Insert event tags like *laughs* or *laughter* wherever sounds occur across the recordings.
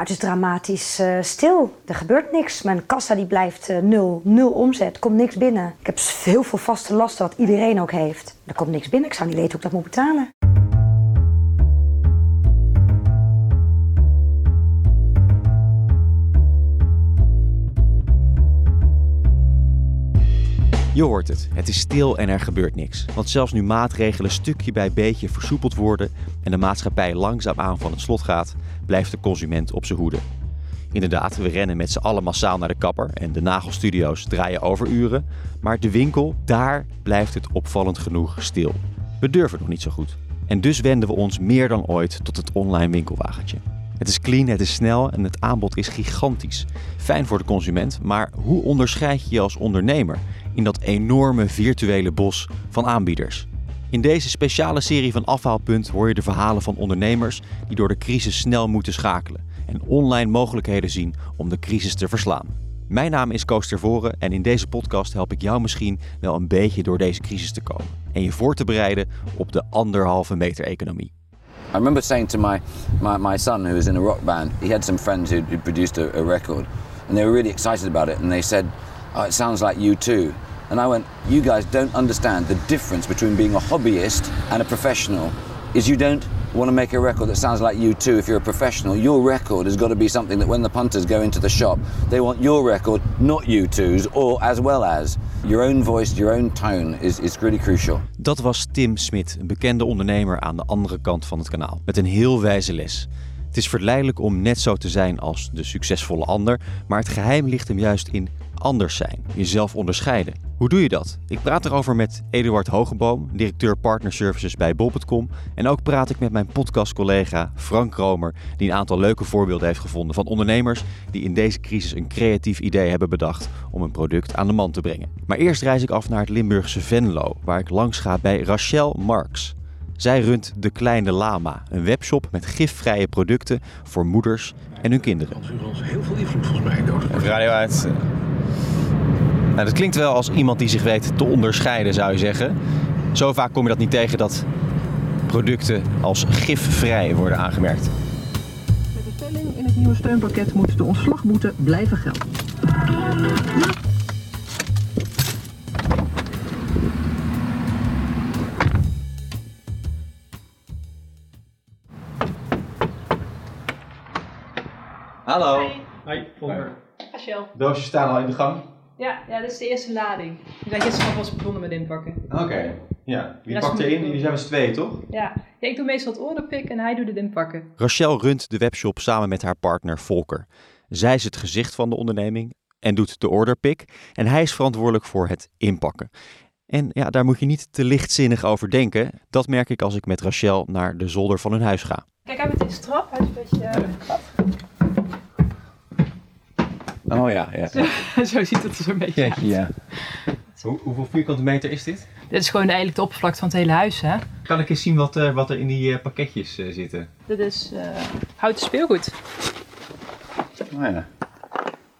Nou, het is dramatisch eh, stil. Er gebeurt niks. Mijn kassa die blijft uh, nul. Nul omzet. Komt niks binnen. Ik heb heel veel vaste lasten, wat iedereen ook heeft. Er komt niks binnen. Ik zou niet weten hoe ik dat moet betalen. Je hoort het, het is stil en er gebeurt niks. Want zelfs nu maatregelen stukje bij beetje versoepeld worden en de maatschappij langzaamaan van het slot gaat, blijft de consument op zijn hoede. Inderdaad, we rennen met z'n allen massaal naar de kapper en de nagelstudio's draaien overuren. Maar de winkel, daar blijft het opvallend genoeg stil. We durven nog niet zo goed. En dus wenden we ons meer dan ooit tot het online winkelwagentje. Het is clean, het is snel en het aanbod is gigantisch. Fijn voor de consument, maar hoe onderscheid je je als ondernemer in dat enorme virtuele bos van aanbieders? In deze speciale serie van Afhaalpunt hoor je de verhalen van ondernemers die door de crisis snel moeten schakelen en online mogelijkheden zien om de crisis te verslaan. Mijn naam is Koos Tervoren en in deze podcast help ik jou misschien wel een beetje door deze crisis te komen en je voor te bereiden op de anderhalve meter economie. I remember saying to my, my, my son, who was in a rock band, he had some friends who produced a, a record, and they were really excited about it, and they said, oh, it sounds like you too. And I went, you guys don't understand the difference between being a hobbyist and a professional is you don't want to make a record that sounds like you too if you're a professional. Your record has got to be something that when the punters go into the shop, they want your record, not you two's, or as well as. Your own voice, your own tone is, is really crucial. Dat was Tim Smit, een bekende ondernemer aan de andere kant van het kanaal. Met een heel wijze les. Het is verleidelijk om net zo te zijn als de succesvolle ander, maar het geheim ligt hem juist in anders zijn, jezelf onderscheiden. Hoe doe je dat? Ik praat erover met Eduard Hogeboom, directeur Partner Services bij Bol.com. En ook praat ik met mijn podcastcollega Frank Romer, die een aantal leuke voorbeelden heeft gevonden van ondernemers die in deze crisis een creatief idee hebben bedacht om een product aan de man te brengen. Maar eerst reis ik af naar het Limburgse Venlo, waar ik langs ga bij Rachel Marks. Zij runt De Kleine Lama, een webshop met gifvrije producten voor moeders en hun kinderen. Heel veel invloed volgens mij. Even radio uit. Nou, dat klinkt wel als iemand die zich weet te onderscheiden, zou je zeggen. Zo vaak kom je dat niet tegen dat producten als gifvrij worden aangemerkt. Met de stelling in het nieuwe steunpakket moet de ontslagboete blijven gelden. Hallo. Hoi, Volker. Rachel. Doosjes staan al in de gang. Ja, ja, dit is de eerste lading. We zijn gisteren alvast begonnen met inpakken. Oké, ja. Wie Dat pakt erin? Jullie zijn met z'n tweeën, toch? Ja. ja, ik doe meestal het orderpick en hij doet het inpakken. Rachel runt de webshop samen met haar partner Volker. Zij is het gezicht van de onderneming en doet de orderpick. En hij is verantwoordelijk voor het inpakken. En ja, daar moet je niet te lichtzinnig over denken. Dat merk ik als ik met Rachel naar de zolder van hun huis ga. Kijk, hij met deze trap. Hij is een beetje glad. Oh ja, ja. *laughs* Zo ziet het er zo'n beetje uit. ja. Hoe, hoeveel vierkante meter is dit? Dit is gewoon eigenlijk de oppervlakte van het hele huis, hè. Kan ik eens zien wat, er- wat er in die eh, pakketjes eh, zitten? Dit is eh, houten speelgoed. Oh ja.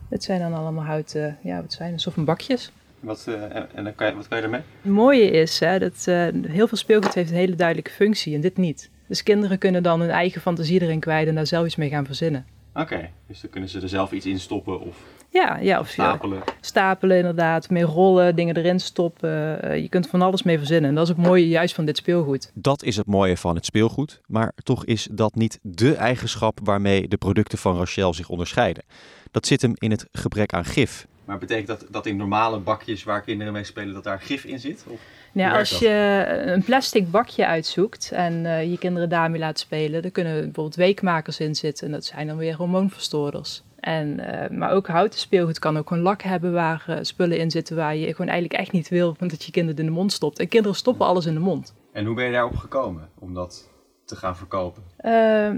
Dit zijn dan allemaal houten, ja, wat zijn het, soort van bakjes. Wat, eh, en, en dan kan je, wat kan je ermee? Het mooie is hè, dat eh, heel veel speelgoed heeft een hele duidelijke functie en dit niet. Dus kinderen kunnen dan hun eigen fantasie erin kwijt en daar zelf iets mee gaan verzinnen. Oké, dus dan kunnen ze er zelf iets in stoppen of Ja, ja of ja, stapelen. stapelen inderdaad, mee rollen, dingen erin stoppen. Eh, je kunt van alles mee verzinnen. En dat is het mooie juist van dit speelgoed. Dat is het mooie van het speelgoed, maar toch is dat niet dé eigenschap waarmee de producten van Rachel zich onderscheiden. Dat zit hem in het gebrek aan gif. Maar betekent dat dat in normale bakjes waar kinderen mee spelen, dat daar gif in zit? Of? Ja, als je een plastic bakje uitzoekt en eh, je kinderen daarmee laat spelen, dan kunnen bijvoorbeeld weekmakers in zitten. En dat zijn dan weer hormoonverstoorders. En, eh, maar ook houten speelgoed kan ook een lak hebben waar eh, spullen in zitten waar je gewoon eigenlijk echt niet wil, want dat je kinderen in de mond stopt. En kinderen stoppen alles in de mond. En hoe ben je daarop gekomen om dat te gaan verkopen?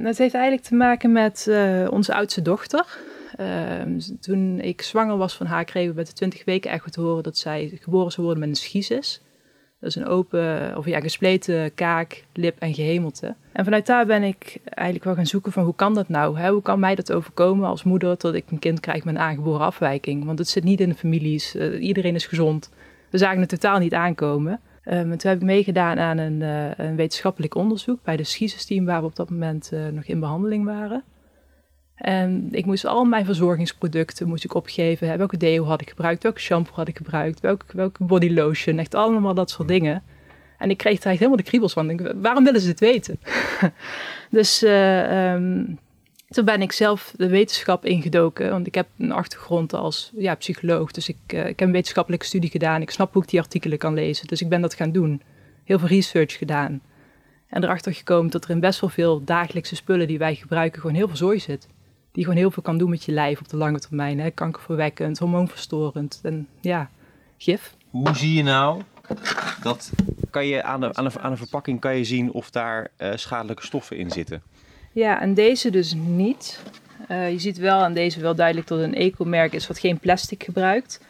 Het heeft eigenlijk te maken met onze oudste dochter. Uh, toen ik zwanger was van haar, kregen we met de 20 weken echo te horen dat zij geboren zou worden met een schisis. Dat is een open, of ja, gespleten kaak, lip en gehemelte. En vanuit daar ben ik eigenlijk wel gaan zoeken van hoe kan dat nou? Hè? Hoe kan mij dat overkomen als moeder dat ik een kind krijg met een aangeboren afwijking? Want het zit niet in de families, uh, iedereen is gezond. We zagen het totaal niet aankomen. Um, toen heb ik meegedaan aan een, uh, een wetenschappelijk onderzoek bij de Schiezesteam, waar we op dat moment uh, nog in behandeling waren. En ik moest al mijn verzorgingsproducten moest ik opgeven. Welke deo had ik gebruikt, welke shampoo had ik gebruikt, welke, welke body lotion, echt allemaal dat soort dingen. En ik kreeg er eigenlijk helemaal de kriebels van. Waarom willen ze dit weten? *laughs* dus uh, um, toen ben ik zelf de wetenschap ingedoken. Want ik heb een achtergrond als ja, psycholoog. Dus ik, uh, ik heb een wetenschappelijke studie gedaan. Ik snap hoe ik die artikelen kan lezen. Dus ik ben dat gaan doen. Heel veel research gedaan. En erachter gekomen dat er in best wel veel dagelijkse spullen die wij gebruiken gewoon heel veel zooi zit. Die gewoon heel veel kan doen met je lijf op de lange termijn. Hè? Kankerverwekkend, hormoonverstorend en ja, gif. Hoe zie je nou dat kan je aan de, aan de, aan de verpakking kan je zien of daar uh, schadelijke stoffen in zitten? Ja, en deze dus niet. Uh, je ziet wel aan deze wel duidelijk dat het een eco-merk is wat geen plastic gebruikt.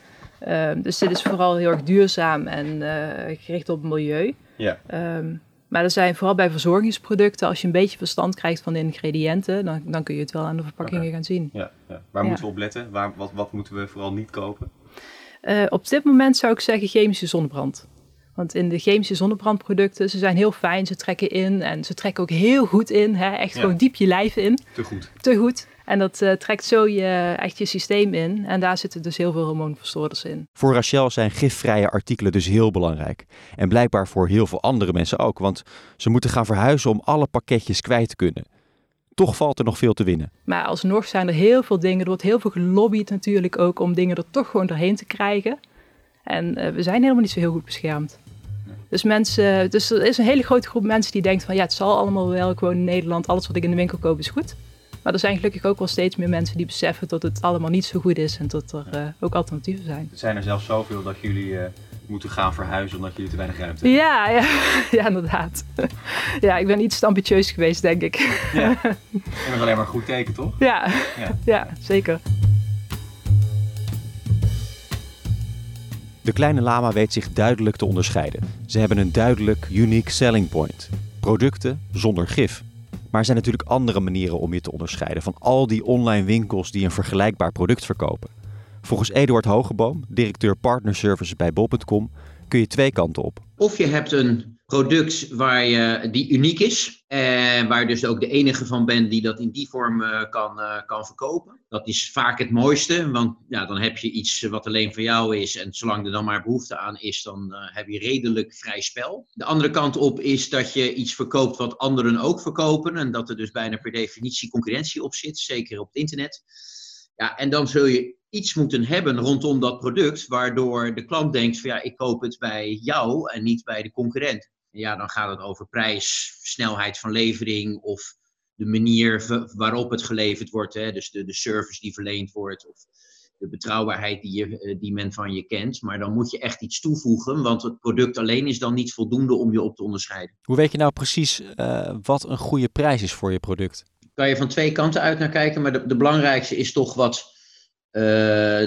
Uh, dus dit is vooral heel erg duurzaam en uh, gericht op het milieu. Ja. Um, maar er zijn vooral bij verzorgingsproducten, als je een beetje verstand krijgt van de ingrediënten, dan, dan kun je het wel aan de verpakkingen okay. gaan zien. Ja, ja. Waar ja. moeten we op letten? Waar, wat, wat moeten we vooral niet kopen? Uh, op dit moment zou ik zeggen chemische zonnebrand. Want in de chemische zonnebrandproducten, ze zijn heel fijn, ze trekken in en ze trekken ook heel goed in. Hè? Echt ja. gewoon diep je lijf in. Te goed. Te goed. En dat uh, trekt zo je, echt je systeem in. En daar zitten dus heel veel hormoonverstoorders in. Voor Rachel zijn gifvrije artikelen dus heel belangrijk. En blijkbaar voor heel veel andere mensen ook. Want ze moeten gaan verhuizen om alle pakketjes kwijt te kunnen. Toch valt er nog veel te winnen. Maar alsnog zijn er heel veel dingen. Er wordt heel veel gelobbyd natuurlijk ook om dingen er toch gewoon doorheen te krijgen. En uh, we zijn helemaal niet zo heel goed beschermd. Dus, mensen, dus er is een hele grote groep mensen die denkt van ja, het zal allemaal wel. Ik woon in Nederland, alles wat ik in de winkel koop is goed. Maar er zijn gelukkig ook wel steeds meer mensen die beseffen dat het allemaal niet zo goed is en dat er uh, ook alternatieven zijn. Er zijn er zelfs zoveel dat jullie uh, moeten gaan verhuizen omdat jullie te weinig ruimte hebben. Ja, ja, *laughs* ja inderdaad. *laughs* ja, ik ben iets te ambitieus geweest, denk ik. ja. *laughs* En dat is alleen maar een goed teken, toch? Ja, ja. ja zeker. De kleine lama weet zich duidelijk te onderscheiden. Ze hebben een duidelijk unique selling point. Producten zonder gif. Maar er zijn natuurlijk andere manieren om je te onderscheiden van al die online winkels die een vergelijkbaar product verkopen. Volgens Eduard Hogeboom, directeur Partner Services bij bol.com, kun je twee kanten op. Of je hebt een product waar je, die uniek is. En waar dus ook de enige van bent die dat in die vorm uh, kan, uh, kan verkopen. Dat is vaak het mooiste, want ja, dan heb je iets wat alleen van jou is. En zolang er dan maar behoefte aan is, dan heb je redelijk vrij spel. De andere kant op is dat je iets verkoopt wat anderen ook verkopen. En dat er dus bijna per definitie concurrentie op zit, zeker op het internet. Ja, en dan zul je iets moeten hebben rondom dat product, waardoor de klant denkt van ja, ik koop het bij jou en niet bij de concurrent. Ja, dan gaat het over prijs, snelheid van levering of de manier waarop het geleverd wordt. Hè? Dus de, de service die verleend wordt of de betrouwbaarheid die, je, die men van je kent. Maar dan moet je echt iets toevoegen, want het product alleen is dan niet voldoende om je op te onderscheiden. Hoe weet je nou precies uh, wat een goede prijs is voor je product? Kan je van twee kanten uit naar kijken, maar de, de belangrijkste is toch wat uh,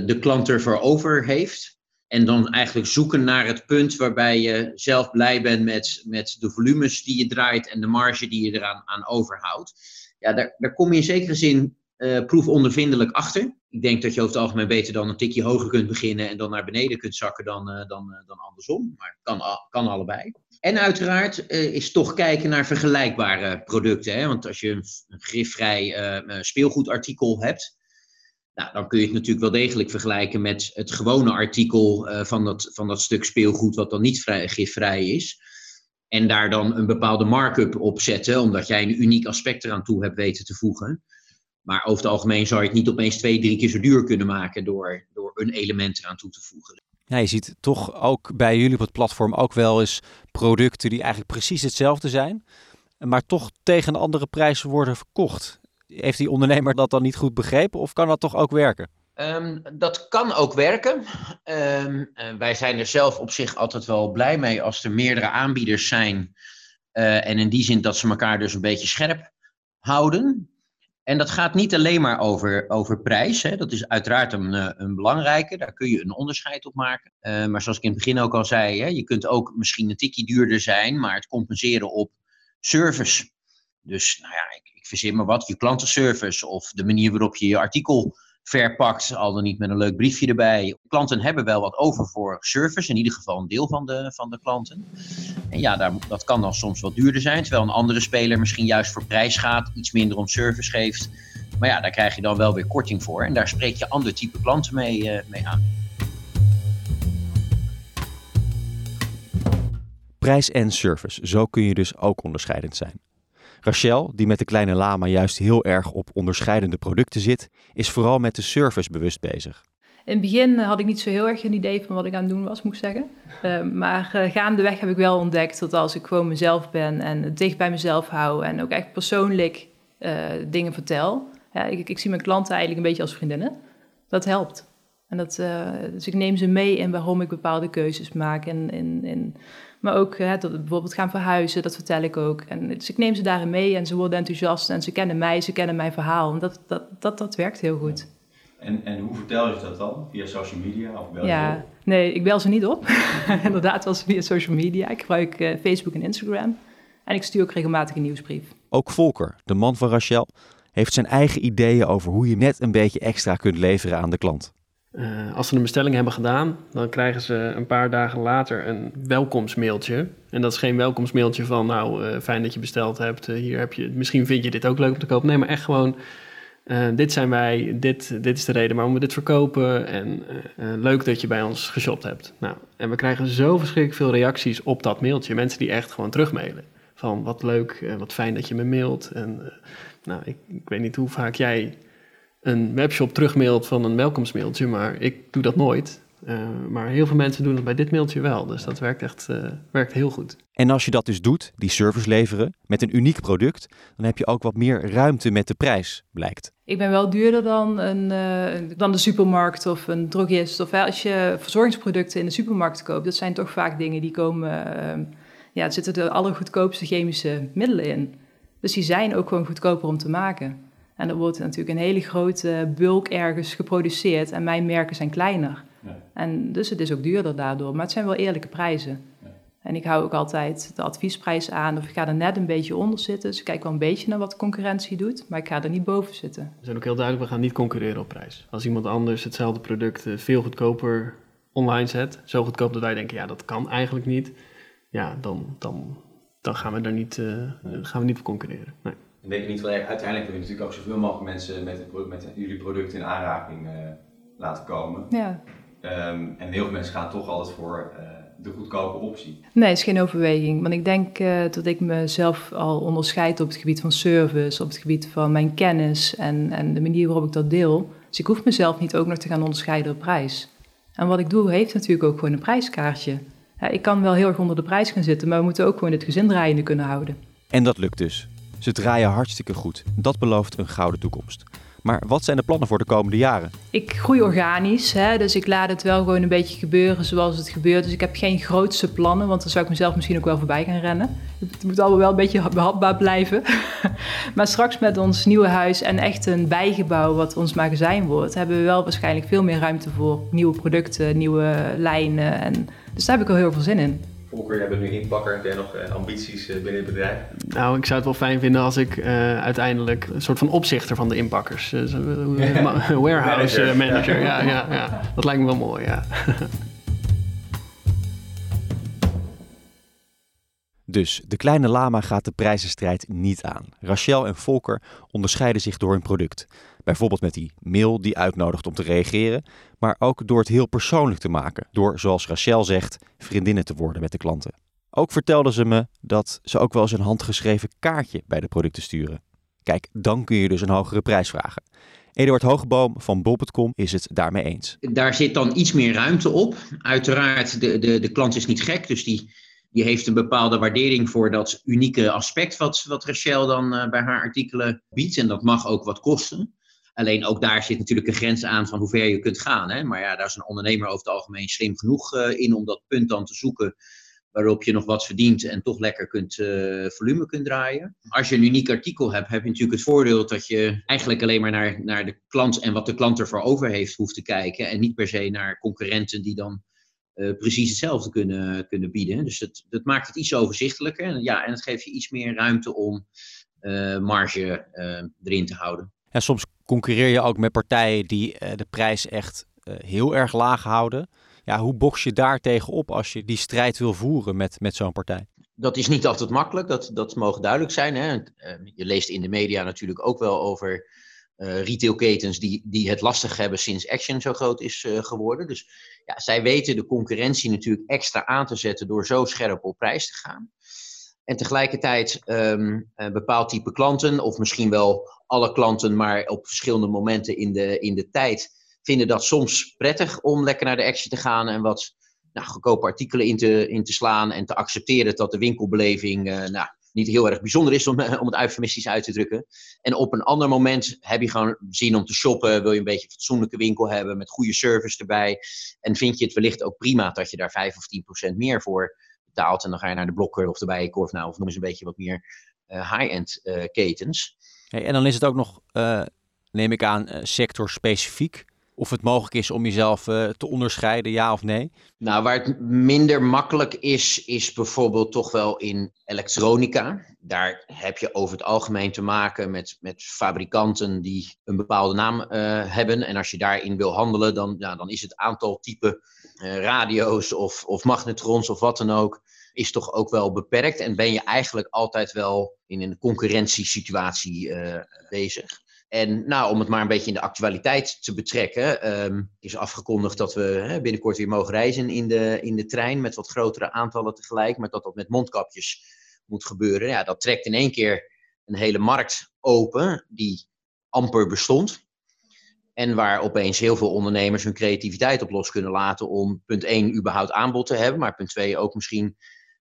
de klant ervoor over heeft. En dan eigenlijk zoeken naar het punt waarbij je zelf blij bent met, met de volumes die je draait en de marge die je eraan aan overhoudt. Ja, daar, daar kom je in zekere zin uh, proefondervindelijk achter. Ik denk dat je over het algemeen beter dan een tikje hoger kunt beginnen en dan naar beneden kunt zakken dan, uh, dan, uh, dan andersom. Maar kan, kan allebei. En uiteraard is toch kijken naar vergelijkbare producten. Hè? Want als je een, een gifvrij speelgoedartikel hebt, nou, dan kun je het natuurlijk wel degelijk vergelijken met het gewone artikel uh, van, dat, van dat stuk speelgoed, wat dan niet vrij, gifvrij is. En daar dan een bepaalde markup op zetten, omdat jij een uniek aspect eraan toe hebt weten te voegen. Maar over het algemeen zou je het niet opeens twee, drie keer zo duur kunnen maken door, door een element eraan toe te voegen. Je ziet toch ook bij jullie op het platform ook wel eens producten die eigenlijk precies hetzelfde zijn, maar toch tegen andere prijs worden verkocht. Heeft die ondernemer dat dan niet goed begrepen of kan dat toch ook werken? Um, dat kan ook werken. Um, uh, wij zijn er zelf op zich altijd wel blij mee als er meerdere aanbieders zijn. Uh, en in die zin dat ze elkaar dus een beetje scherp houden. En dat gaat niet alleen maar over, over prijs. Hè. Dat is uiteraard een, uh, een belangrijke. Daar kun je een onderscheid op maken. maar zoals ik in het begin ook al zei, hè, je kunt ook misschien een tikje duurder zijn, maar het compenseren op service. Dus nou ja, ik, ik verzin maar wat, je klantenservice of de manier waarop je je artikel verpakt, al dan niet met een leuk briefje erbij. Klanten hebben wel wat over voor service, in ieder geval een deel van de, van de klanten. En ja, daar, dat kan dan soms wat duurder zijn, terwijl een andere speler misschien juist voor prijs gaat, iets minder om service geeft. Maar ja, daar krijg je dan wel weer korting voor. En daar spreek je ander type klanten mee, uh, mee aan. Prijs en service, zo kun je dus ook onderscheidend zijn. Rachel, die met de kleine lama juist heel erg op onderscheidende producten zit, is vooral met de service bewust bezig. In het begin had ik niet zo heel erg een idee van wat ik aan het doen was, moet ik zeggen. Uh, maar uh, gaandeweg heb ik wel ontdekt dat als ik gewoon mezelf ben en het dicht bij mezelf hou en ook echt persoonlijk dingen vertel. Ik, ik, zie mijn klanten eigenlijk een beetje als vriendinnen. Dat helpt. En dat, dus ik neem ze mee in waarom ik bepaalde keuzes maak. En, en maar ook hè, dat we bijvoorbeeld gaan verhuizen, dat vertel ik ook. En dus ik neem ze daarin mee en ze worden enthousiast en ze kennen mij, ze kennen mijn verhaal. En dat, dat, dat, dat werkt heel goed. En, en hoe vertel je dat dan? Via social media of bel ja, op? Nee, ik bel ze niet op. *laughs* Inderdaad, wel via social media. Ik gebruik uh, Facebook en Instagram. En ik stuur ook regelmatig een nieuwsbrief. Ook Volker, de man van Rachel, heeft zijn eigen ideeën over hoe je net een beetje extra kunt leveren aan de klant. Uh, als ze een bestelling hebben gedaan, dan krijgen ze een paar dagen later een welkomstmailtje. En dat is geen welkomstmailtje van, nou, uh, fijn dat je besteld hebt. Uh, hier heb je, misschien vind je dit ook leuk om te kopen. Nee, maar echt gewoon, dit zijn wij, dit, dit is de reden waarom we dit verkopen. En leuk dat je bij ons geshopt hebt. Nou, en we krijgen zo verschrikkelijk veel reacties op dat mailtje. Mensen die echt gewoon terugmailen. Van, wat leuk, wat fijn dat je me mailt. En nou, ik, ik weet niet hoe vaak jij een webshop terugmailt van een welkomstmailtje, maar ik doe dat nooit. Uh, maar heel veel mensen doen dat bij dit mailtje wel. Dus dat werkt echt uh, werkt heel goed. En als je dat dus doet, die service leveren met een uniek product, dan heb je ook wat meer ruimte met de prijs, blijkt. Ik ben wel duurder dan, een, uh, dan de supermarkt of een drogist. Of als je verzorgingsproducten in de supermarkt koopt, dat zijn toch vaak dingen die komen. ja, er zitten de allergoedkoopste chemische middelen in. Dus die zijn ook gewoon goedkoper om te maken. En er wordt natuurlijk een hele grote bulk ergens geproduceerd en mijn merken zijn kleiner. Ja. En dus het is ook duurder daardoor, maar het zijn wel eerlijke prijzen. Ja. En ik hou ook altijd de adviesprijs aan of ik ga er net een beetje onder zitten. Dus ik kijk wel een beetje naar wat de concurrentie doet, maar ik ga er niet boven zitten. We zijn ook heel duidelijk, we gaan niet concurreren op prijs. Als iemand anders hetzelfde product eh, veel goedkoper online zet, zo goedkoop dat wij denken, ja dat kan eigenlijk niet. Ja, dan, dan, dan gaan we daar niet, uh, gaan we niet voor concurreren. Nee. Denk je niet wel, uiteindelijk wil je natuurlijk ook zoveel mogelijk mensen met, met jullie product in aanraking uh, laten komen. Ja. Um, en heel veel mensen gaan toch altijd voor uh, de goedkope optie. Nee, het is geen overweging. Want ik denk uh, dat ik mezelf al onderscheid op het gebied van service, op het gebied van mijn kennis en, en de manier waarop ik dat deel. Dus ik hoef mezelf niet ook nog te gaan onderscheiden op prijs. En wat ik doe, heeft natuurlijk ook gewoon een prijskaartje. Ja, ik kan wel heel erg onder de prijs gaan zitten, maar we moeten ook gewoon het gezin draaiende kunnen houden. En dat lukt dus. Ze draaien hartstikke goed. Dat belooft een gouden toekomst. Maar wat zijn de plannen voor de komende jaren? Ik groei organisch, hè, dus ik laat het wel gewoon een beetje gebeuren zoals het gebeurt. Dus ik heb geen grootste plannen, want dan zou ik mezelf misschien ook wel voorbij gaan rennen. Het moet allemaal wel een beetje behapbaar blijven. *laughs* maar straks met ons nieuwe huis en echt een bijgebouw wat ons magazijn wordt, hebben we wel waarschijnlijk veel meer ruimte voor nieuwe producten, nieuwe lijnen. En, dus daar heb ik al heel veel zin in. Volker, jij bent nu inpakker. Heb jij nog uh, ambities uh, binnen het bedrijf? Nou, ik zou het wel fijn vinden als ik uh, uiteindelijk een soort van opzichter van de inpakkers. *laughs* warehouse manager. manager. Ja, *laughs* ja, ja. Dat lijkt me wel mooi, ja. *laughs* Dus de kleine lama gaat de prijzenstrijd niet aan. Rachel en Volker onderscheiden zich door hun product. Bijvoorbeeld met die mail die uitnodigt om te reageren, maar ook door het heel persoonlijk te maken. Door, zoals Rachel zegt, vriendinnen te worden met de klanten. Ook vertelde ze me dat ze ook wel eens een handgeschreven kaartje bij de producten sturen. Kijk, dan kun je dus een hogere prijs vragen. Eduard Hogeboom van Bol.com is het daarmee eens. Daar zit dan iets meer ruimte op. Uiteraard, de, de, de klant is niet gek, dus die, die heeft een bepaalde waardering voor dat unieke aspect wat, wat Rachel dan uh, bij haar artikelen biedt. En dat mag ook wat kosten. Alleen ook daar zit natuurlijk een grens aan van hoe ver je kunt gaan. Hè? Maar ja, daar is een ondernemer over het algemeen slim genoeg uh, in om dat punt dan te zoeken waarop je nog wat verdient en toch lekker kunt, uh, volume kunt draaien. Als je een uniek artikel hebt, heb je natuurlijk het voordeel dat je eigenlijk alleen maar naar, naar de klant en wat de klant ervoor over heeft hoeft te kijken. En niet per se naar concurrenten die dan precies hetzelfde kunnen, kunnen bieden. Dus dat, dat maakt het iets overzichtelijker. En, ja, en het geeft je iets meer ruimte om uh, marge erin te houden. Ja, soms concurreer je ook met partijen die uh, de prijs echt uh, heel erg laag houden. Ja, hoe box je daar tegen op als je die strijd wil voeren met, met zo'n partij? Dat is niet altijd makkelijk, dat, dat mogen duidelijk zijn. Hè? Je leest in de media natuurlijk ook wel over uh, retailketens die, die het lastig hebben sinds Action zo groot is geworden. Dus ja, zij weten de concurrentie natuurlijk extra aan te zetten door zo scherp op prijs te gaan. En tegelijkertijd um, een bepaald type klanten, of misschien wel alle klanten, maar op verschillende momenten in de, in de tijd, vinden dat soms prettig om lekker naar de Action te gaan en wat nou, goedkope artikelen in te, in te slaan en te accepteren dat de winkelbeleving nou, niet heel erg bijzonder is om, *laughs* om het eufemistisch uit te drukken. En op een ander moment heb je gewoon zin om te shoppen, wil je een beetje een fatsoenlijke winkel hebben met goede service erbij. En vind je het wellicht ook prima dat je daar 5 of 10 procent meer voor betaalt. En dan ga je naar de Blokker of de Bijenkorf nou, of noem eens een beetje wat meer uh, high-end uh, ketens. En dan is het ook nog, neem ik aan, sectorspecifiek of het mogelijk is om jezelf uh, te onderscheiden, ja of nee? Nou, waar het minder makkelijk is, is bijvoorbeeld toch wel in elektronica. Daar heb je over het algemeen te maken met, met fabrikanten die een bepaalde naam uh, hebben. En als je daarin wil handelen, dan, ja, dan is het aantal type uh, radio's of, of magnetrons of wat dan ook is toch ook wel beperkt. En ben je eigenlijk altijd wel in een concurrentiesituatie bezig. En nou, om het maar een beetje in de actualiteit te betrekken, um, is afgekondigd dat we hè, binnenkort weer mogen reizen in de, in de trein met wat grotere aantallen tegelijk, maar dat dat met mondkapjes moet gebeuren. Ja, dat trekt in één keer een hele markt open die amper bestond. En waar opeens heel veel ondernemers hun creativiteit op los kunnen laten om punt 1 überhaupt aanbod te hebben, maar punt 2 ook misschien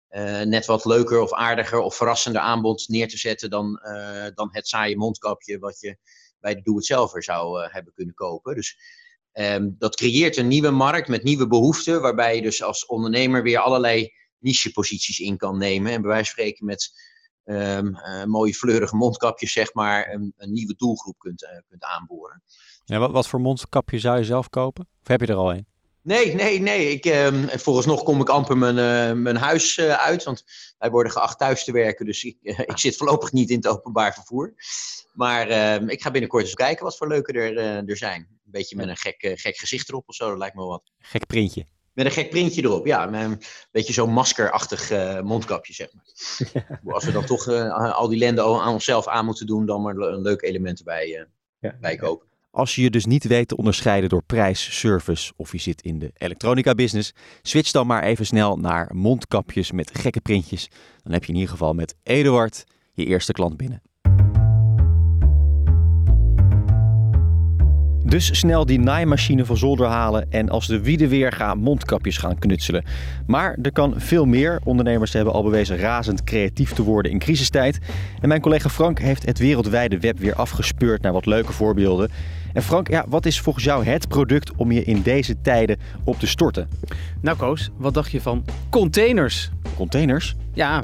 uh, net wat leuker of aardiger of verrassender aanbod neer te zetten dan, uh, dan het saaie mondkapje wat je bij de doe-het-zelver zou uh, hebben kunnen kopen. Dus um, dat creëert een nieuwe markt met nieuwe behoeften, waarbij je dus als ondernemer weer allerlei nicheposities in kan nemen. En bij wijze van spreken met um, mooie fleurige mondkapjes, zeg maar, een, een nieuwe doelgroep kunt, kunt aanboren. Ja, wat, wat voor mondkapje zou je zelf kopen? Of heb je er al een? Nee, nee, nee. Ik, uh, vooralsnog kom ik amper mijn, uh, mijn huis uh, uit. Want wij worden geacht thuis te werken. Dus ik, ik zit voorlopig niet in het openbaar vervoer. Maar ehm, ik ga binnenkort eens kijken wat voor leuke er, er zijn. Een beetje met een gek, gek gezicht erop of zo. Dat lijkt me wel wat. Gek printje. Met een gek printje erop, ja. Met een beetje zo'n maskerachtig mondkapje, zeg maar. Ja. *laughs* Als we dan toch al die lenden aan onszelf aan moeten doen, dan maar een leuk element erbij ja. bij kopen. Als je je dus niet weet te onderscheiden door prijs, service of je zit in de elektronica business, switch dan maar even snel naar mondkapjes met gekke printjes. Dan heb je in ieder geval met Eduard je eerste klant binnen. Dus snel die naaimachine van zolder halen en als de wieden weer gaan mondkapjes gaan knutselen. Maar er kan veel meer. Ondernemers hebben al bewezen razend creatief te worden in crisistijd. En mijn collega Frank heeft het wereldwijde web weer afgespeurd naar wat leuke voorbeelden. En Frank, ja, wat is volgens jou het product om je in deze tijden op te storten? Nou Koos, wat dacht je van containers? Containers? Ja,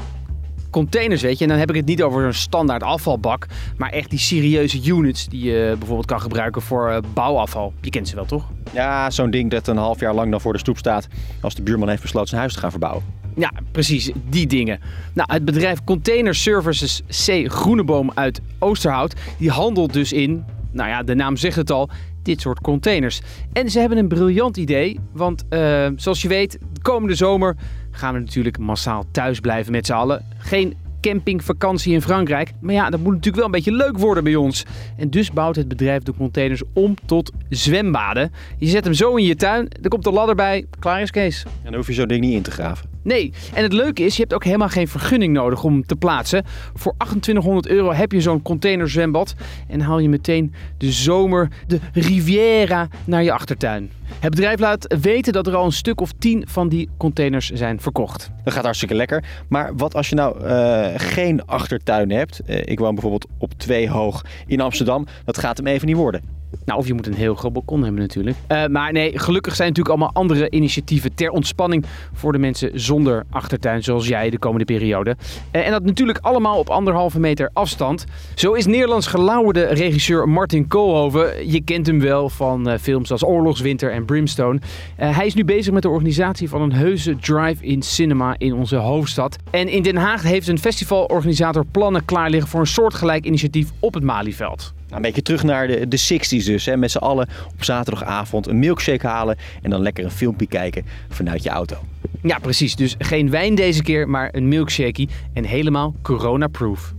containers, weet je. En dan heb ik het niet over een standaard afvalbak, maar echt die serieuze units die je bijvoorbeeld kan gebruiken voor uh, bouwafval. Je kent ze wel, toch? Ja, zo'n ding dat een half jaar lang dan voor de stoep staat als de buurman heeft besloten zijn huis te gaan verbouwen. Ja, precies, die dingen. Nou, het bedrijf Container Services C Groeneboom uit Oosterhout, die handelt dus in, nou ja, de naam zegt het al, dit soort containers. En ze hebben een briljant idee, want uh, zoals je weet, de komende zomer gaan we natuurlijk massaal thuis blijven met z'n allen. Geen campingvakantie in Frankrijk. Maar ja, dat moet natuurlijk wel een beetje leuk worden bij ons. En dus bouwt het bedrijf de containers om tot zwembaden. Je zet hem zo in je tuin, er komt een ladder bij, klaar is Kees. En dan hoef je zo'n ding niet in te graven. Nee, en het leuke is, je hebt ook helemaal geen vergunning nodig om te plaatsen. Voor 2800 euro heb je zo'n containerzwembad en haal je meteen de zomer, de Riviera, naar je achtertuin. Het bedrijf laat weten dat er al een stuk of 10 van die containers zijn verkocht. Dat gaat hartstikke lekker. Maar wat als je nou uh, geen achtertuin hebt? Uh, ik woon bijvoorbeeld op twee hoog in Amsterdam. Dat gaat hem even niet worden. Nou, of je moet een heel groot balkon hebben natuurlijk. Uh, maar nee, gelukkig zijn natuurlijk allemaal andere initiatieven ter ontspanning voor de mensen zonder achtertuin, zoals jij de komende periode. Uh, en dat natuurlijk allemaal op anderhalve meter afstand. Zo is Nederlands gelauwerde regisseur Martin Koolhoven. Je kent hem wel van uh, films als Oorlogswinter en Brimstone. hij is nu bezig met de organisatie van een heuse drive-in cinema in onze hoofdstad. En in Den Haag heeft een festivalorganisator plannen klaar liggen voor een soortgelijk initiatief op het Malieveld. Nou, een beetje terug naar de, de 60s dus. Hè. Met z'n allen op zaterdagavond een milkshake halen en dan lekker een filmpje kijken vanuit je auto. Ja, precies. Dus geen wijn deze keer, maar een milkshake en helemaal corona-proof.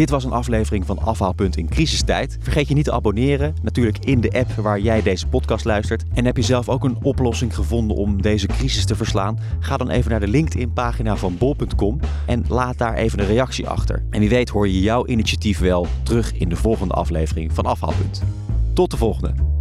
Dit was een aflevering van Afhaalpunt in crisistijd. Vergeet je niet te abonneren, natuurlijk in de app waar jij deze podcast luistert. En heb je zelf ook een oplossing gevonden om deze crisis te verslaan? Ga dan even naar de LinkedIn-pagina van bol.com en laat daar even een reactie achter. En wie weet hoor je jouw initiatief wel terug in de volgende aflevering van Afhaalpunt. Tot de volgende.